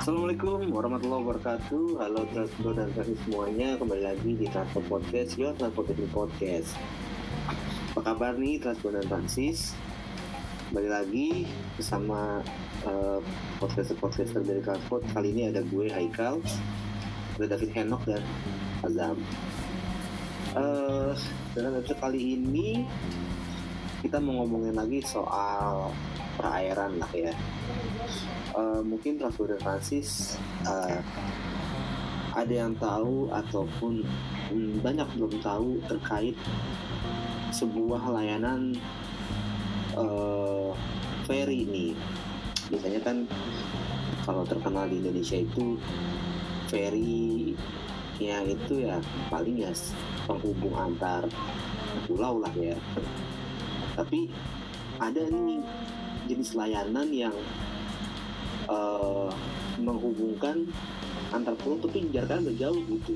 Assalamualaikum warahmatullahi wabarakatuh. Halo Transport dan Transit semuanya Kembali lagi di Transport Podcast Your Transportation Podcast. Apa kabar nih Transport dan Transis Kembali lagi bersama uh, podcaster-podcaster dari Transport Kali ini ada gue Haikal Ada David Henok dan Azam uh, Dalam episode kali ini Kita mau ngomongin lagi soal perairan lah ya. Uh, mungkin Transport Francis uh, ada yang tahu ataupun um, banyak belum tahu terkait sebuah layanan uh, ferry ini biasanya kan kalau terkenal di Indonesia itu ferry ya itu ya paling ya penghubung antar pulau lah ya tapi ada nih jenis layanan yang uh, menghubungkan antar pulau tapi jaraknya udah jauh gitu.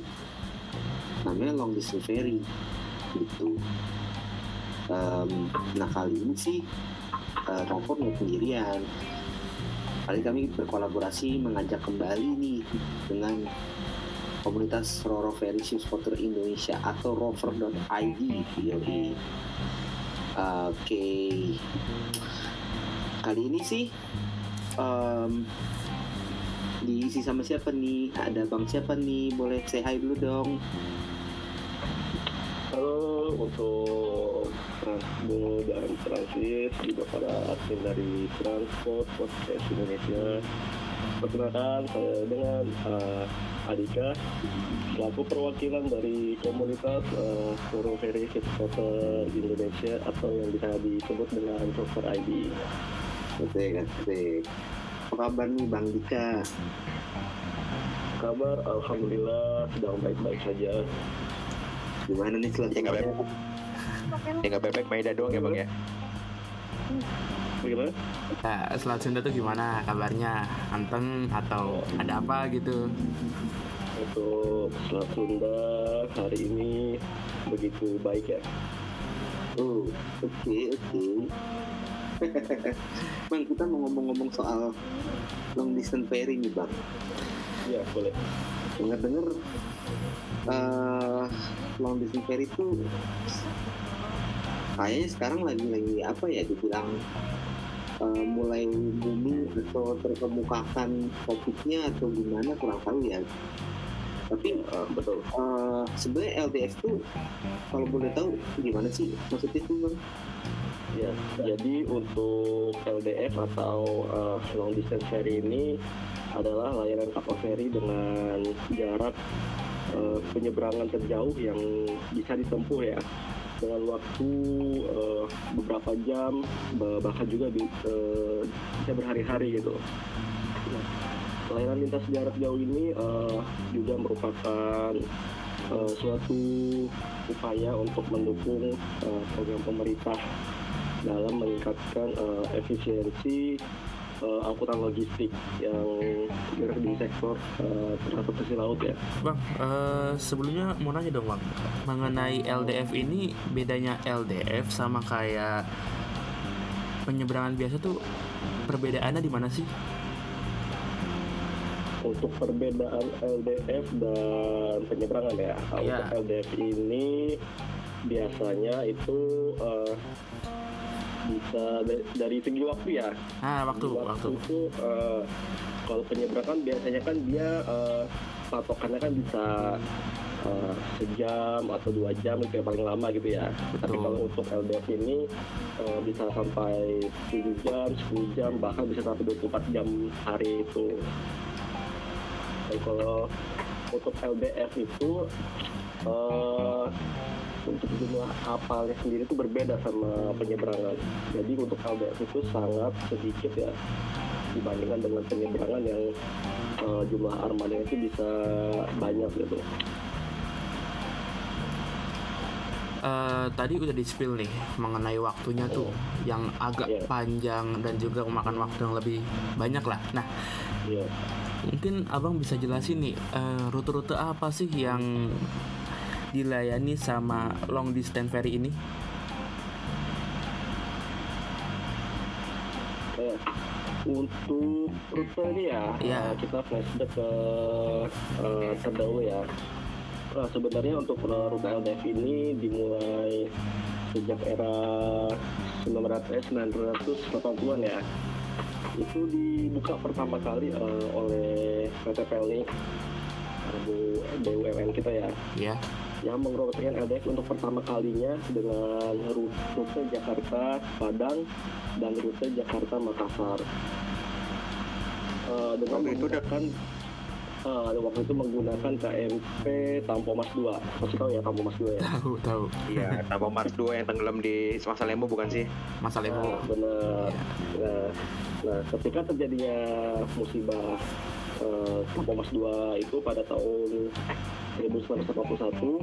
Namanya long distance ferry gitu. Um, nah kali ini sih uh, Rompor nggak sendirian. Kali kami berkolaborasi mengajak kembali nih dengan komunitas Roro Ferry Ship Spotter Indonesia atau rover.id Oke okay. kali ini sih um, diisi sama siapa nih? Ada bang siapa nih? Boleh say hi dulu dong. Halo untuk Transbo dan Transit juga para admin dari Transport Podcast Indonesia. Perkenalkan saya dengan uh, Adika selaku perwakilan dari komunitas uh, Foro Ferry Supporter Indonesia atau yang bisa disebut dengan Super ID. Oke, oke. Apa kabar nih Bang Dika? Kabar Alhamdulillah sedang baik-baik saja. Gimana nih setelah Ya nggak bebek. Ya nggak bebek Maida doang ya bang ya. Gimana? Nah, Selat Sunda tuh gimana kabarnya? Anteng atau ada apa gitu? Untuk Selat Sunda hari ini begitu baik ya. Oh, oke okay, oke. Okay. bang, kita mau ngomong-ngomong soal long distance ferry nih bang. Iya boleh. Dengar-dengar uh, long distance ferry itu kayaknya sekarang lagi lagi apa ya dibilang uh, mulai booming atau terkemukakan topiknya atau gimana kurang tahu ya. Tapi uh, betul. Uh, sebenarnya LDF tuh kalau boleh tahu gimana sih maksudnya tuh bang? Ya jadi untuk LDF atau uh, long distance ferry ini adalah layanan kapal feri dengan jarak uh, penyeberangan terjauh yang bisa ditempuh ya dengan waktu uh, beberapa jam bahkan juga uh, berhari-hari gitu. Nah, layanan lintas jarak jauh ini uh, juga merupakan uh, suatu upaya untuk mendukung uh, program pemerintah dalam meningkatkan uh, efisiensi uh, angkutan logistik yang bergerak di sektor uh, transportasi laut ya. Bang, uh, sebelumnya mau nanya dong bang, mengenai LDF ini bedanya LDF sama kayak penyeberangan biasa tuh perbedaannya di mana sih? Untuk perbedaan LDF dan penyeberangan ya, yeah. untuk LDF ini biasanya itu uh, bisa dari segi waktu ya. Ah, waktu, waktu. waktu. itu uh, kalau penyeberangan biasanya kan dia uh, patokannya kan bisa uh, sejam atau dua jam itu yang paling lama gitu ya. Betul. Tapi kalau untuk LDF ini uh, bisa sampai 7 jam, 10 jam, bahkan bisa sampai 24 jam hari itu. Dan kalau untuk LDF itu uh, untuk jumlah kapalnya sendiri itu berbeda sama penyeberangan. Jadi untuk LDF itu sangat sedikit ya dibandingkan dengan penyeberangan yang uh, jumlah armada itu bisa banyak gitu. Uh, tadi udah di spill nih mengenai waktunya tuh yang agak yeah. panjang dan juga memakan waktu yang lebih banyak lah. Nah, yeah. mungkin abang bisa jelasin nih rute-rute uh, apa sih yang dilayani sama long distance ferry ini? ya. Untuk rute ini ya, uh, kita flashback ke uh, terdahulu ya. Nah, sebenarnya untuk rute LDF ini dimulai sejak era 1980-an ya. Itu dibuka pertama kali uh, oleh PT Pelni, Bu- BUMN kita ya ya yang mengoperasikan LDF untuk pertama kalinya dengan ru- rute Jakarta Padang dan rute Jakarta Makassar. Eh, dengan Waktu itu menggunakan eh, waktu itu menggunakan KMP Tampomas 2. Masih tahu ya Tampomas 2 ya? tahu tahu Iya, tanpa Mars 2 yang tenggelam di Masa Lembo bukan sih? Mas Nah, Levo benar. Nah, nah, ketika terjadinya musibah eh, Tampomas 2 itu pada tahun 1981,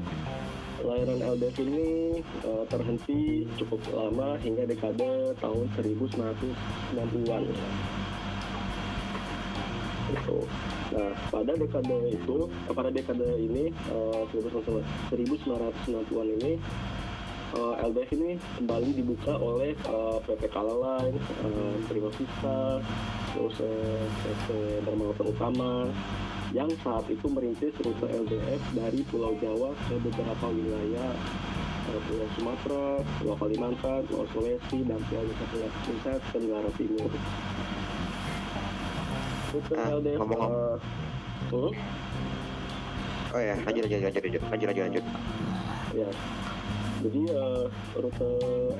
layanan LDF ini eh, terhenti cukup lama hingga dekade tahun 1990-an. Itu. Nah, pada dekade itu, eh, pada dekade ini, eh, 1990-an ini, eh, LDF ini kembali dibuka oleh eh, PP Kalaline, eh, Prima Vista, terus eh, PT Lautan Utama, yang saat itu merintis rute LDF dari Pulau Jawa ke beberapa wilayah eh, Pulau Sumatera, Pulau Kalimantan, Pulau Sulawesi, dan Pulau Nusa Tenggara Tenggara Timur. Rute Ah, LDF ngomong-ngomong. eh, hmm? Oh ya, lanjut lanjut lanjut lanjut lanjut lanjut lanjut. ya jadi eh, rute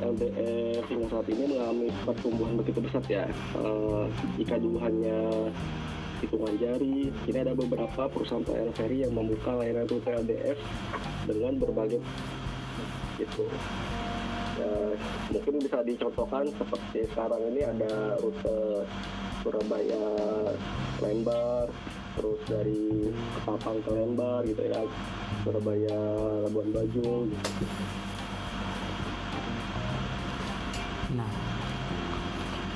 LDF hingga saat ini mengalami pertumbuhan begitu besar ya Eh, jika dulu hanya hitungan jari kini ada beberapa perusahaan pelayanan ferry yang membuka layanan rute LDF dengan berbagai gitu ya, mungkin bisa dicontohkan seperti sekarang ini ada rute Surabaya Lembar terus dari Ketapang ke Lembar gitu ya Surabaya Labuan Bajo gitu. nah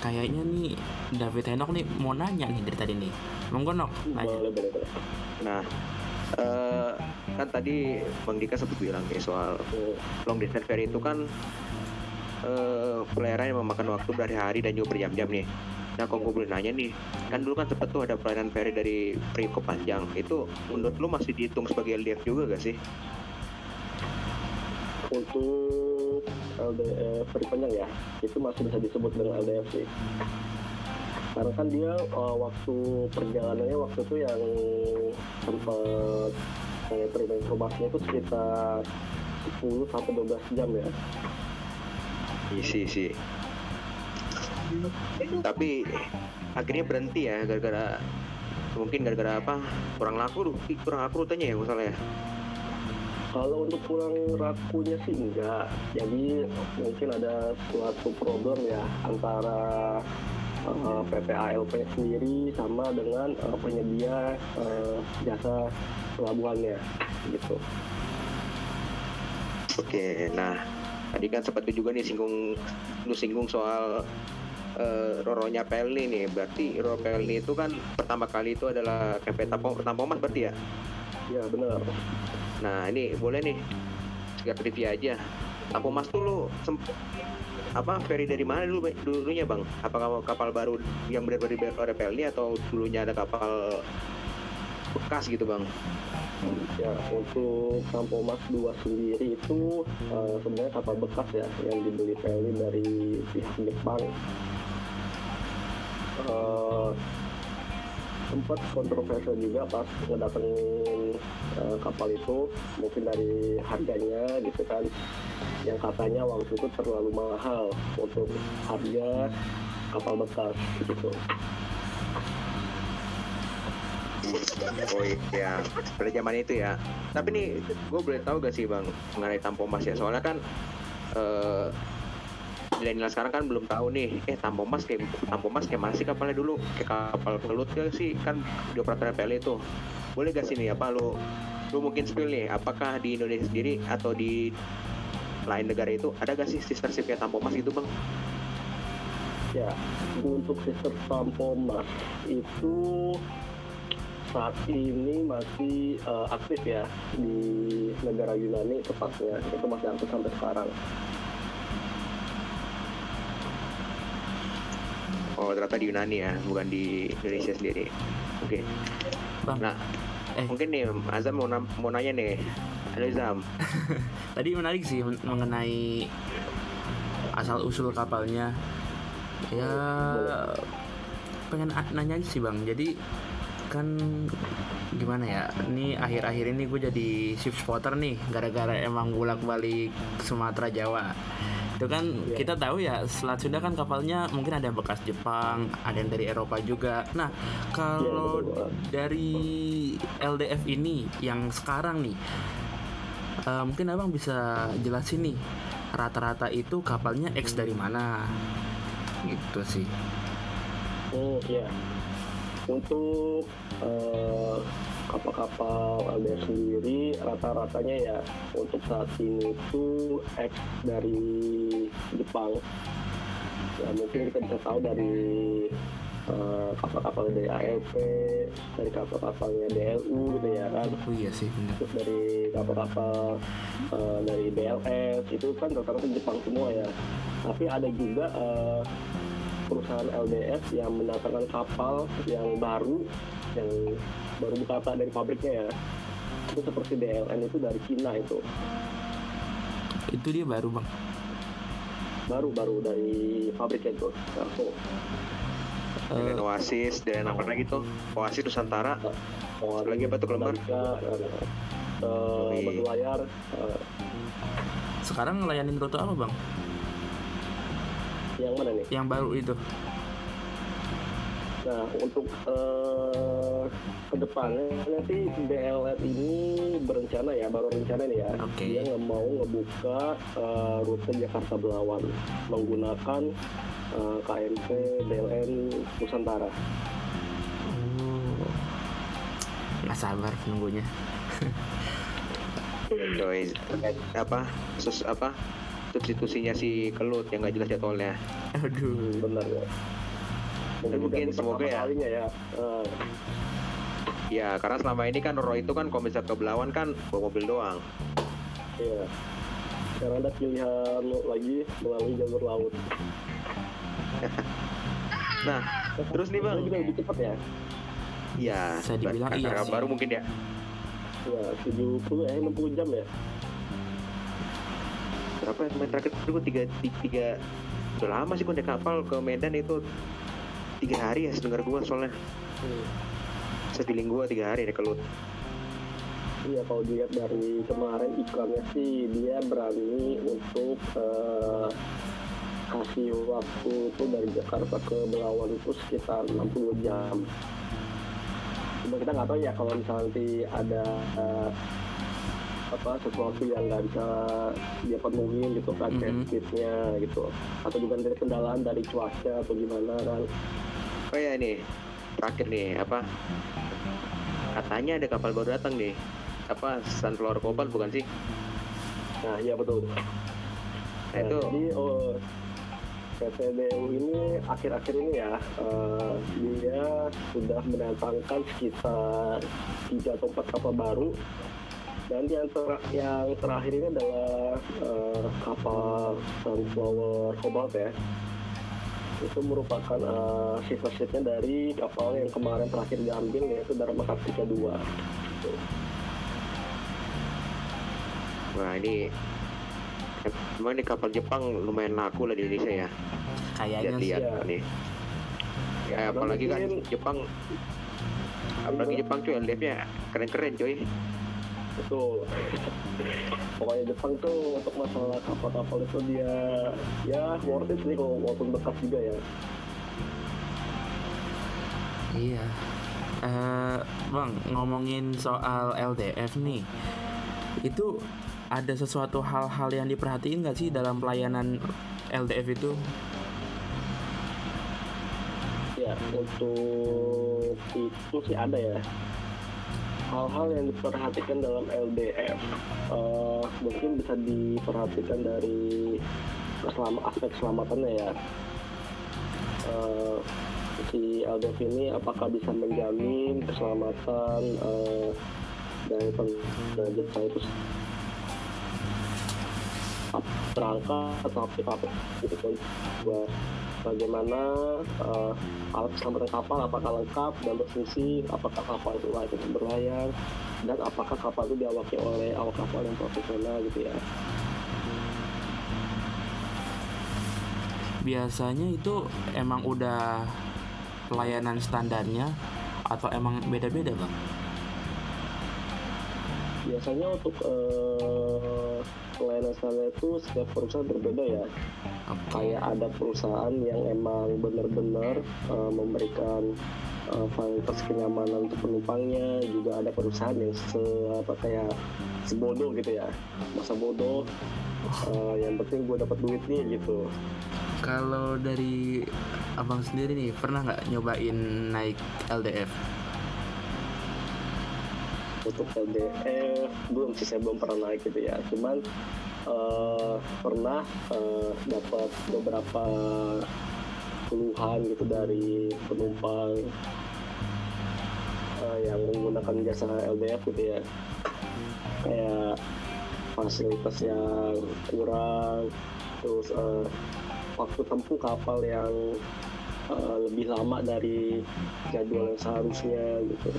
kayaknya nih David Henok nih mau nanya nih dari tadi nih monggo Nok nanya boleh boleh boleh Nah, eh, kan tadi Bang Dika sempat bilang nih soal long distance ferry itu kan eh pelayaran yang memakan waktu berhari-hari dan juga berjam-jam nih. Nah, kalau gue boleh nanya nih, kan dulu kan sempet tuh ada pelayanan ferry dari Priok ke Panjang. Itu menurut lu masih dihitung sebagai LDF juga gak sih? untuk LDF Peripanjang ya. Itu masih bisa disebut dengan LDF sih karena kan dia eh, waktu perjalanannya waktu itu yang sempat saya terima informasinya itu sekitar 10 sampai 12 jam ya. Isi sih. Tapi akhirnya berhenti ya gara-gara mungkin gara-gara apa kurang laku kurang laku rutenya ya masalah ya Kalau untuk pulang rakunya sih enggak. Jadi mungkin ada suatu problem ya antara uh, PPALP sendiri sama dengan uh, penyedia uh, jasa pelabuhannya gitu. Oke, nah tadi kan sempat juga nih singgung lu singgung soal eh, Roronya Pelni nih. Berarti Roro Pelni itu kan pertama kali itu adalah KP Tampom Tampomas berarti ya. Ya benar. Nah ini boleh nih sekedar trivia aja. Tampomas tuh lu semp- apa ferry dari mana dulu dulunya bang? Apakah kapal baru yang benar-benar dibayar oleh Pelni atau dulunya ada kapal bekas gitu bang? Ya untuk Sampomas 2 sendiri itu uh, sebenarnya kapal bekas ya yang dibeli Pelni dari pihak Jepang. Uh, sempat kontroversial juga pas ngedatengin uh, kapal itu mungkin dari harganya gitu kan yang katanya waktu itu terlalu mahal untuk harga kapal bekas gitu Oh iya, pada zaman itu ya. Tapi nih, gue boleh tahu gak sih bang mengenai Tampomas ya? Soalnya kan milenial sekarang kan belum tahu nih, eh Tampomas kayak Tampomas kayak mana kapalnya dulu? Kayak kapal pelut gak sih? Kan di operator PLN itu. Boleh gak sih nih apa lu lu mungkin spill nih, apakah di Indonesia sendiri atau di lain negara itu ada gak sih sister ship kayak Tampomas gitu bang? Ya, untuk sistem Tampomas itu saat ini masih uh, aktif ya di negara Yunani tepatnya itu masih aktif sampai sekarang. Oh ternyata di Yunani ya, bukan di Indonesia sendiri. Oke. Okay. Bang. Nah, eh. mungkin nih Azam mau, mau nanya nih. Halo Azam. Tadi menarik sih mengenai asal usul kapalnya. Ya pengen nanya sih bang. Jadi kan gimana ya ini akhir-akhir ini gue jadi shift spotter nih gara-gara emang bolak balik Sumatera Jawa itu kan yeah. kita tahu ya Selat Sunda kan kapalnya mungkin ada yang bekas Jepang ada yang dari Eropa juga. Nah kalau yeah, dari LDF ini yang sekarang nih uh, mungkin abang bisa jelasin nih rata-rata itu kapalnya X dari mana? Gitu sih. Oh iya. Untuk uh, kapal-kapal LDR sendiri rata-ratanya ya untuk saat ini itu X dari Jepang. Ya mungkin kita bisa tahu dari uh, kapal-kapal dari ALP dari kapal-kapalnya DLU gitu ya kan. Oh iya sih benar. Terus dari kapal-kapal uh, dari BLS itu kan rata-rata Jepang semua ya. Tapi ada juga uh, perusahaan LDS yang mendatangkan kapal yang baru yang baru buka dari pabriknya ya. Itu seperti DLN itu dari Cina itu. Itu dia baru bang. Baru baru dari pabriknya itu. Langsung uh, Oasis dan apa lagi tuh Oasis Nusantara. Oasis, lagi apa tuh kelembar uh, batu layar uh, sekarang ngelayanin rute apa bang? Yang mana nih? Yang baru itu. Nah, untuk uh, ke depannya nanti BLR ini berencana ya, baru rencana nih ya. Okay. Dia nggak mau ngebuka uh, rute Jakarta Belawan menggunakan uh, KMP BLN Nusantara. Oh, nggak sabar nunggunya. Joy, apa? Sus apa? substitusinya si Kelut yang nggak jelas jadwalnya. Aduh, benar ya. Dan mungkin semoga ya. ya. Uh. Ya, karena selama ini kan Roro itu kan kalau ke Belawan kan bawa mobil doang. Iya. Sekarang ada pilihan lagi melalui jalur laut. nah, terus nih bang. Juga lebih cepat ya. Iya. Saya dibilang iya. Baru mungkin ya. Ya, 70 eh 60 jam ya berapa ya kemarin terakhir itu tiga, tiga udah lama sih gue naik kapal ke Medan itu tiga hari ya sedengar gue soalnya hmm. sepiling gue tiga hari deh kelut Iya kalau dilihat dari kemarin iklannya sih dia berani untuk uh, kasih waktu itu dari Jakarta ke Belawan itu sekitar 60 jam. Cuma kita nggak tahu ya kalau misalnya nanti ada uh, apa sesuatu yang nggak bisa dia penuhi gitu kan mm -hmm. gitu atau juga dari kendalaan dari cuaca atau gimana kan oh ya ini? Terakhir nih apa? Katanya ada kapal baru datang nih. Apa Sunflower Cobalt bukan sih? Nah iya betul. Nah, nah itu jadi oh PTDU ini akhir-akhir ini ya uh, dia sudah mendatangkan sekitar tiga atau empat kapal baru. Dan yang, ter yang terakhir ini adalah uh, kapal Sunflower Cobalt ya itu merupakan uh, sisa-sisanya dari kapal yang kemarin terakhir diambil yaitu Dharma Kartika 2 gitu. Wah ini Emang ini kapal Jepang lumayan laku lah di Indonesia ya Kayaknya sih ya. nih Ya apalagi kan Jepang Apalagi Jepang cuy LDF-nya keren-keren cuy betul. Pokoknya Jepang tuh untuk masalah kapal-kapal itu dia ya worth it sih kalau walaupun bekas juga ya. Iya. Uh, bang ngomongin soal LDF nih. Itu ada sesuatu hal-hal yang diperhatiin nggak sih dalam pelayanan LDF itu? Ya untuk itu sih ada ya hal-hal yang diperhatikan dalam LDF uh, mungkin bisa diperhatikan dari aspek keselamatannya ya. Uh, si LDF ini apakah bisa menjamin keselamatan uh, dari pengguna jasa itu berangkat tapi apa gitu buat bagaimana uh, alat keselamatan kapal apakah lengkap dan berfungsi apakah kapal itu layak untuk berlayar dan apakah kapal itu diawaki oleh awak kapal yang profesional gitu ya biasanya itu emang udah pelayanan standarnya atau emang beda-beda bang? Biasanya untuk uh, pelayanan standar itu setiap perusahaan berbeda ya. Okay. Kayak ada perusahaan yang emang benar-benar uh, memberikan uh, fasilitas kenyamanan untuk penumpangnya juga ada perusahaan yang se apa kayak sebodoh gitu ya masa bodoh uh, yang penting gue dapat duit nih gitu kalau dari abang sendiri nih pernah nggak nyobain naik LDF untuk LDF belum sih saya belum pernah naik gitu ya. Cuman uh, pernah uh, dapat beberapa keluhan gitu dari penumpang uh, yang menggunakan jasa LDF gitu ya. Kayak fasilitas yang kurang terus uh, waktu tempuh kapal yang uh, lebih lama dari jadwal yang seharusnya gitu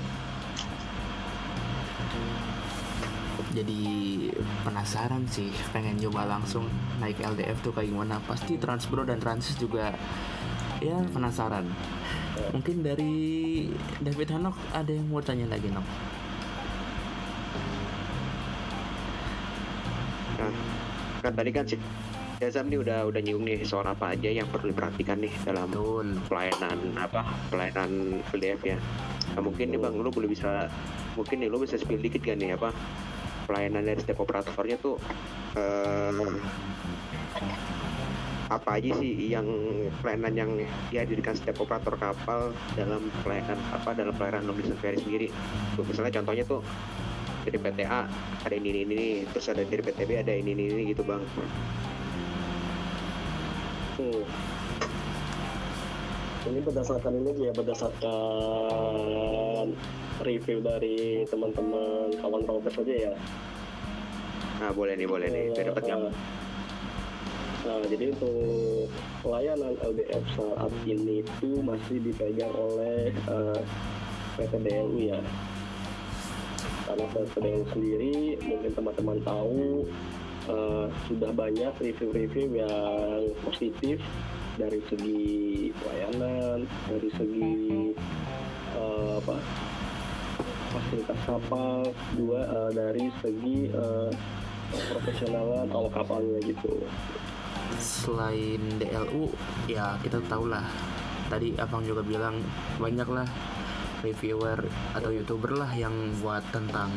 jadi penasaran sih pengen coba langsung naik LDF tuh kayak gimana pasti Transbro dan Transis juga ya penasaran mungkin dari David Hanok ada yang mau tanya lagi Nok nah, kan tadi kan sih Yazam nih udah udah nyinggung nih soal apa aja yang perlu diperhatikan nih dalam Betul. pelayanan apa pelayanan LDF ya. Nah, mungkin nih bang, lu boleh bisa mungkin nih lu bisa spill dikit kan nih apa pelayanan dari setiap operatornya tuh um, apa aja sih yang pelayanan yang dihadirkan setiap operator kapal dalam pelayanan apa dalam pelayanan long distance sendiri. Tuh, misalnya contohnya tuh dari PTA ada ini ini, ini terus ada dari PTB ada ini ini, ini gitu bang Hmm. Ini berdasarkan ini ya berdasarkan review dari teman-teman kawan progres aja ya. Nah boleh nih boleh nih, biar dapat uh, Nah, jadi untuk pelayanan LDF saat ini itu masih dipegang oleh uh, PT DLU ya. Karena PT DLU sendiri mungkin teman-teman tahu uh, sudah banyak review-review yang positif dari segi pelayanan, dari segi uh, apa fasilitas kapal, dua uh, dari segi uh, profesionalan awak kapalnya gitu. Selain DLU, ya kita tahu lah. Tadi abang juga bilang banyak lah reviewer atau youtuber lah yang buat tentang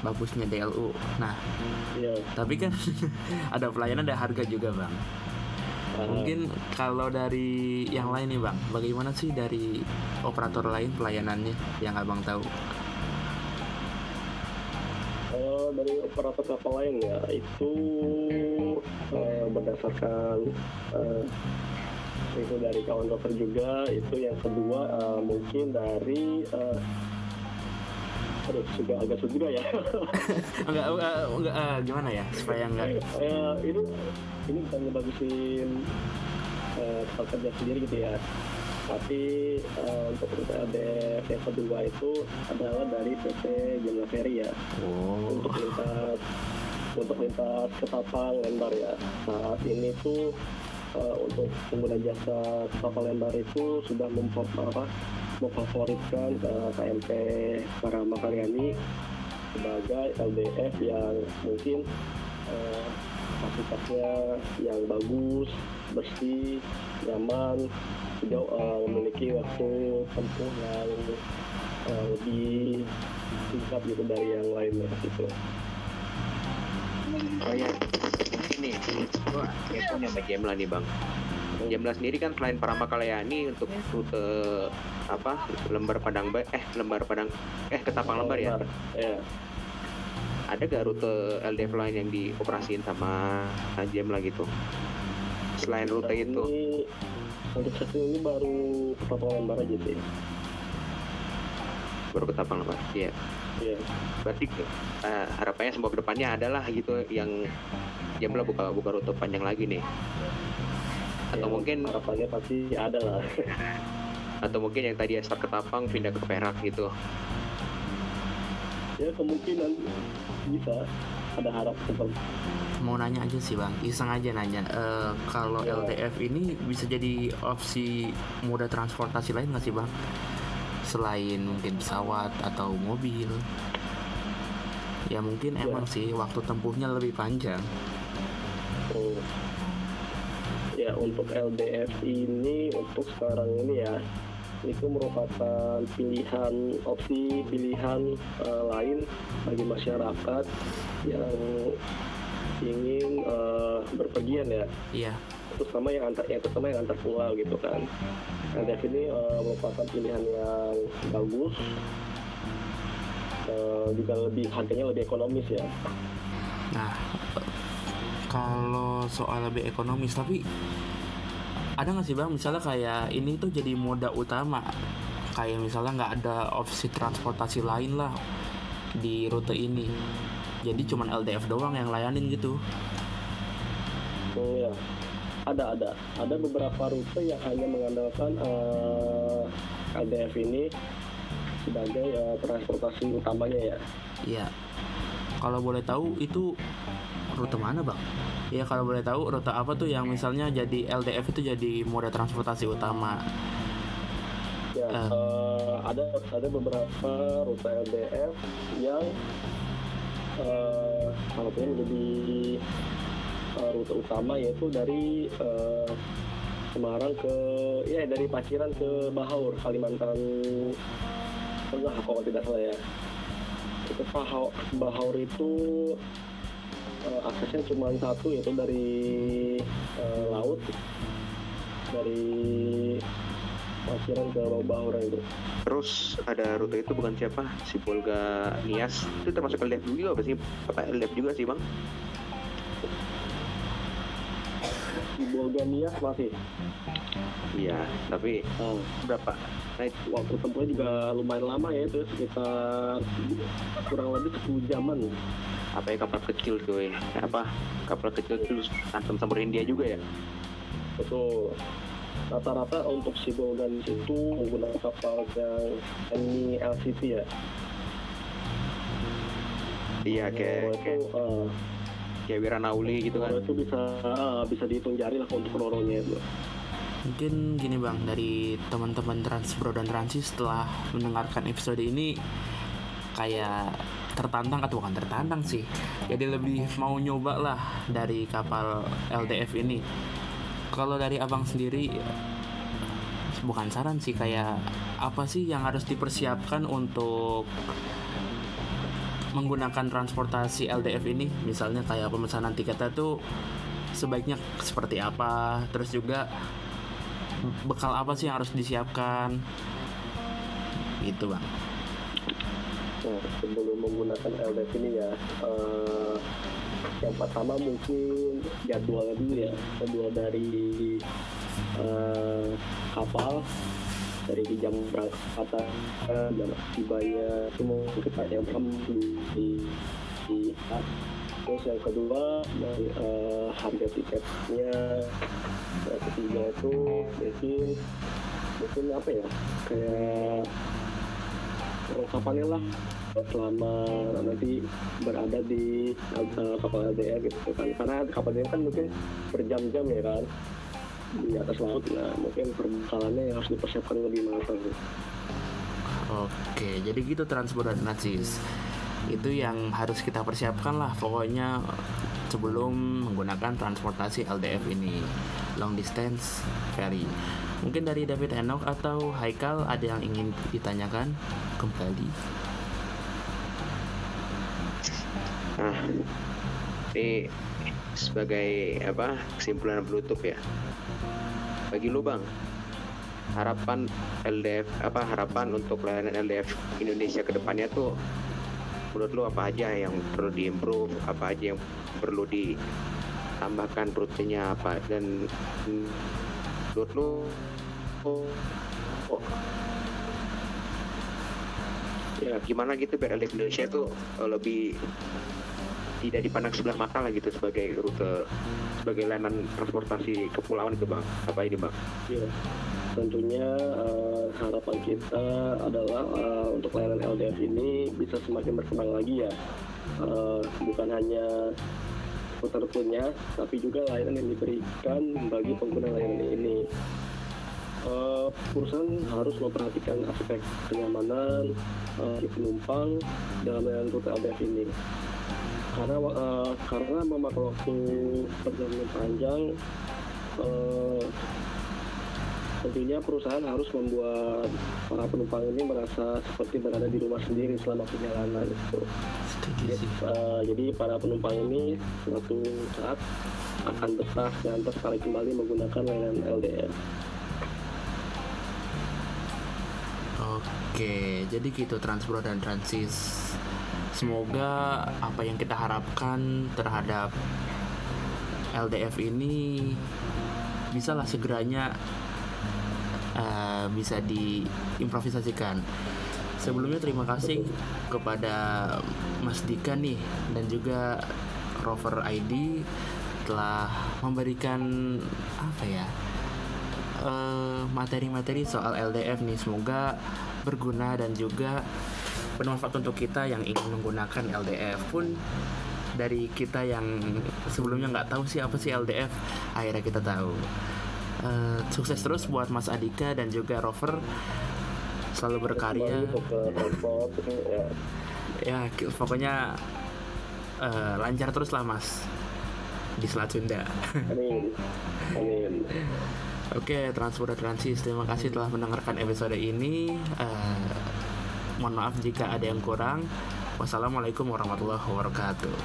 bagusnya DLU. Nah, yeah. tapi kan ada pelayanan ada harga juga bang. Uh. Mungkin kalau dari yang lain nih bang, bagaimana sih dari operator lain pelayanannya yang abang tahu? Uh, dari operator kapal lain ya itu uh, berdasarkan uh, itu dari kawan dokter juga itu yang kedua uh, mungkin dari uh, aduh juga agak sulit juga ya. Enggak enggak, enggak uh, gimana ya supaya enggak? Uh, ini ini bukan ngebagusin uh, kerja sendiri gitu ya. Tapi uh, untuk PTAD yang kedua itu adalah dari PT Jumlah Ferry ya. Oh. untuk lintas untuk lintas ketapang lembar ya. Saat ini tuh uh, untuk pengguna jasa kapal lembar itu sudah memperparah memfavoritkan uh, KMP para Makaryani sebagai LDF yang mungkin uh, fasilitasnya yang bagus, bersih, nyaman, juga uh, memiliki waktu tempuh yang uh, lebih singkat gitu dari yang lainnya gitu. Oh ya, ini gua punya game lah nih bang. Jamla sendiri kan selain Paramakalaya-ini untuk rute apa lembar Padang eh lembar Padang eh Ketapang lembar ya. ya. Ada gak rute LDF lain yang dioperasiin sama Jamla gitu? Selain rute itu. Untuk satu ini baru Ketapang lembar aja sih. baru Ketapang Pak. Iya. Iya. Berarti uh, harapannya semoga ke depannya adalah gitu yang Jambla buka buka rute panjang lagi nih. Atau ya, mungkin harapannya pasti ada lah. atau mungkin yang tadi start Ketapang pindah ke Perak gitu. Ya kemungkinan bisa ada harap seperti mau nanya aja sih bang iseng aja nanya uh, kalau ya. LTF ini bisa jadi opsi moda transportasi lain nggak sih bang selain mungkin pesawat atau mobil ya mungkin ya. emang sih waktu tempuhnya lebih panjang oh. Ya untuk LDF ini untuk sekarang ini ya itu merupakan pilihan opsi pilihan uh, lain bagi masyarakat yang ingin uh, berpergian ya. Iya. Terutama yang antar yang terutama yang antar pulau gitu kan. LDF ini uh, merupakan pilihan yang bagus. Uh, juga lebih harganya lebih ekonomis ya. Nah, kalau soal lebih ekonomis tapi ada nggak sih bang? Misalnya kayak ini tuh jadi moda utama. Kayak misalnya nggak ada opsi transportasi lain lah di rute ini. Jadi cuman LDF doang yang layanin gitu. Oh ya ada ada. Ada beberapa rute yang hanya mengandalkan uh, eh, LDF ini sebagai uh, transportasi utamanya ya. Iya. Kalau boleh tahu itu rute mana bang ya kalau boleh tahu rute apa tuh yang misalnya jadi LDF itu jadi moda transportasi utama ya uh. Uh, ada ada beberapa rute LDF yang uh, satunya menjadi uh, rute utama yaitu dari uh, Semarang ke ya dari Paciran ke Bahaur Kalimantan Tengah kalau tidak salah ya itu Bahaur, Bahaur itu uh, aksesnya cuma satu yaitu dari uh, laut dari Pasiran ke Bahura itu. Terus ada rute itu bukan siapa? Si Polga Nias itu termasuk LDF juga apa sih? Apa LDF juga sih bang? Si Polga Nias masih. Iya, tapi oh. berapa? Nah, waktu tempuhnya juga lumayan lama ya itu sekitar kurang lebih 10 jaman apa ya kapal kecil cuy. Apa? Kapal kecil itu antem samperin dia juga ya? Betul. Rata-rata untuk si dan itu menggunakan kapal yang ini LCT ya? Iya kayak kayak, uh, kayak Wiranauli gitu kan? itu bisa uh, bisa dihitung jari lah untuk roronya itu. Mungkin gini bang. Dari teman-teman Transbro dan Transis setelah mendengarkan episode ini kayak tertantang atau bukan tertantang sih. Jadi lebih mau nyoba lah dari kapal LDF ini. Kalau dari abang sendiri bukan saran sih kayak apa sih yang harus dipersiapkan untuk menggunakan transportasi LDF ini? Misalnya kayak pemesanan tiketnya tuh sebaiknya seperti apa? Terus juga bekal apa sih yang harus disiapkan? Itu bang Nah, sebelum menggunakan LDF ini ya, uh, yang pertama mungkin jadwalnya dulu ya, jadwal dari uh, kapal dari jam berangkat uh, jam tibanya semua kita yang pertama di, di terus yang kedua dari uh, harga tiketnya yang ketiga itu mungkin mungkin apa ya kayak perlengkapannya lah selama nanti berada di uh, kapal LDR gitu kan. Karena kapal LDR kan mungkin berjam-jam ya kan di atas laut. Nah mungkin perbekalannya yang harus dipersiapkan lebih matang oke jadi gitu transport dan nazis itu yang harus kita persiapkan lah. Pokoknya sebelum menggunakan transportasi LDF ini. Long distance ferry. Mungkin dari David Enoch atau Haikal ada yang ingin ditanyakan? Kembali. Nah ini sebagai apa kesimpulan penutup ya. Bagi lu bang harapan LDF apa harapan untuk layanan LDF Indonesia ke depannya tuh menurut lu apa aja yang perlu diimprove apa aja yang perlu ditambahkan rutenya apa dan menurut lu oh, ya gimana gitu biar LDF Indonesia itu uh, lebih tidak dipandang sebelah mata lah gitu sebagai rute sebagai layanan transportasi kepulauan itu bang apa ini bang? Iya tentunya uh, harapan kita adalah uh, untuk layanan LDF ini bisa semakin berkembang lagi ya. Uh, bukan hanya punya tapi juga layanan yang diberikan bagi pengguna layanan ini. Uh, perusahaan harus memperhatikan aspek kenyamanan uh, penumpang dalam layanan rute LDF ini. Karena uh, karena memakan waktu perjalanan panjang uh, tentunya perusahaan harus membuat para penumpang ini merasa seperti berada di rumah sendiri selama perjalanan itu. Jadi, uh, jadi para penumpang ini suatu saat akan betah dan tertarik kembali menggunakan layanan LDR. Oke, jadi gitu Transpro dan Transis. Semoga apa yang kita harapkan terhadap LDF ini bisalah segeranya uh, bisa diimprovisasikan. Sebelumnya terima kasih kepada Mas Dika nih dan juga Rover ID telah memberikan apa ya eh, materi-materi uh, soal LDF nih. Semoga berguna dan juga bermanfaat untuk kita yang ingin menggunakan LDF pun dari kita yang sebelumnya nggak tahu sih apa sih LDF akhirnya kita tahu uh, sukses terus buat Mas Adika dan juga Rover. Selalu berkarya. Ya. Pokoknya uh, lancar terus lah Mas. Di Selat Sunda. Amin. Amin. Oke, Transport Transis, terima kasih telah mendengarkan episode ini. Uh, mohon maaf jika ada yang kurang. Wassalamualaikum warahmatullahi wabarakatuh.